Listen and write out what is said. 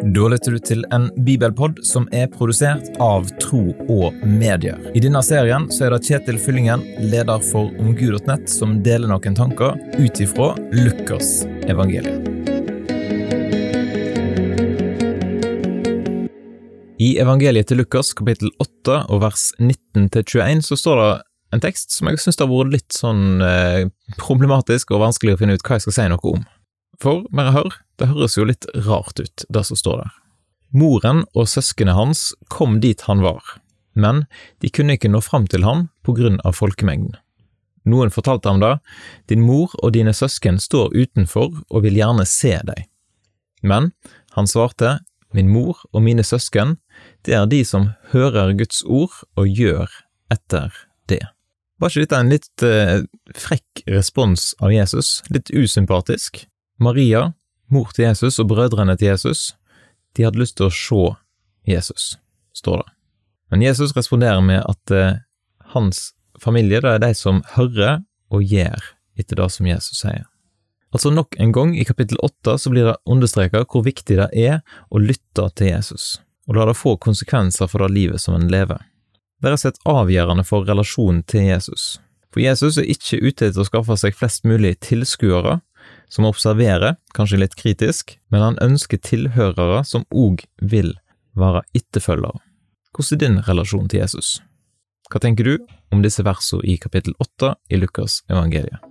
Da lytter du til en bibelpod som er produsert av Tro og Medier. I denne serien så er det Kjetil Fyllingen, leder for omgud.nett, som deler noen tanker ut ifra Lukas evangelium. I evangeliet til Lukas kapittel 8 og vers 19-21 så står det en tekst som jeg syns har vært litt sånn eh, problematisk og vanskelig å finne ut hva jeg skal si noe om. For, bare hør, det høres jo litt rart ut, det som står der. Moren og søskene hans kom dit han var, men de kunne ikke nå fram til ham på grunn av folkemengden. Noen fortalte ham da, din mor og dine søsken står utenfor og vil gjerne se deg. Men han svarte, min mor og mine søsken, det er de som hører Guds ord og gjør etter det. Var ikke dette en litt eh, frekk respons av Jesus, litt usympatisk? Maria, mor til Jesus, og brødrene til Jesus, de hadde lyst til å se Jesus, står det. Men Jesus responderer med at eh, hans familie det er de som hører og gjør etter det som Jesus sier. Altså Nok en gang i kapittel åtte blir det understreket hvor viktig det er å lytte til Jesus, og la det få konsekvenser for det livet som en lever. Det er sett avgjørende for relasjonen til Jesus, for Jesus er ikke ute etter å skaffe seg flest mulig tilskuere, som observerer, kanskje litt kritisk, men han ønsker tilhørere som òg vil være etterfølgere. Hvordan er din relasjon til Jesus? Hva tenker du om disse versene i kapittel åtte i Lukas evangeliet?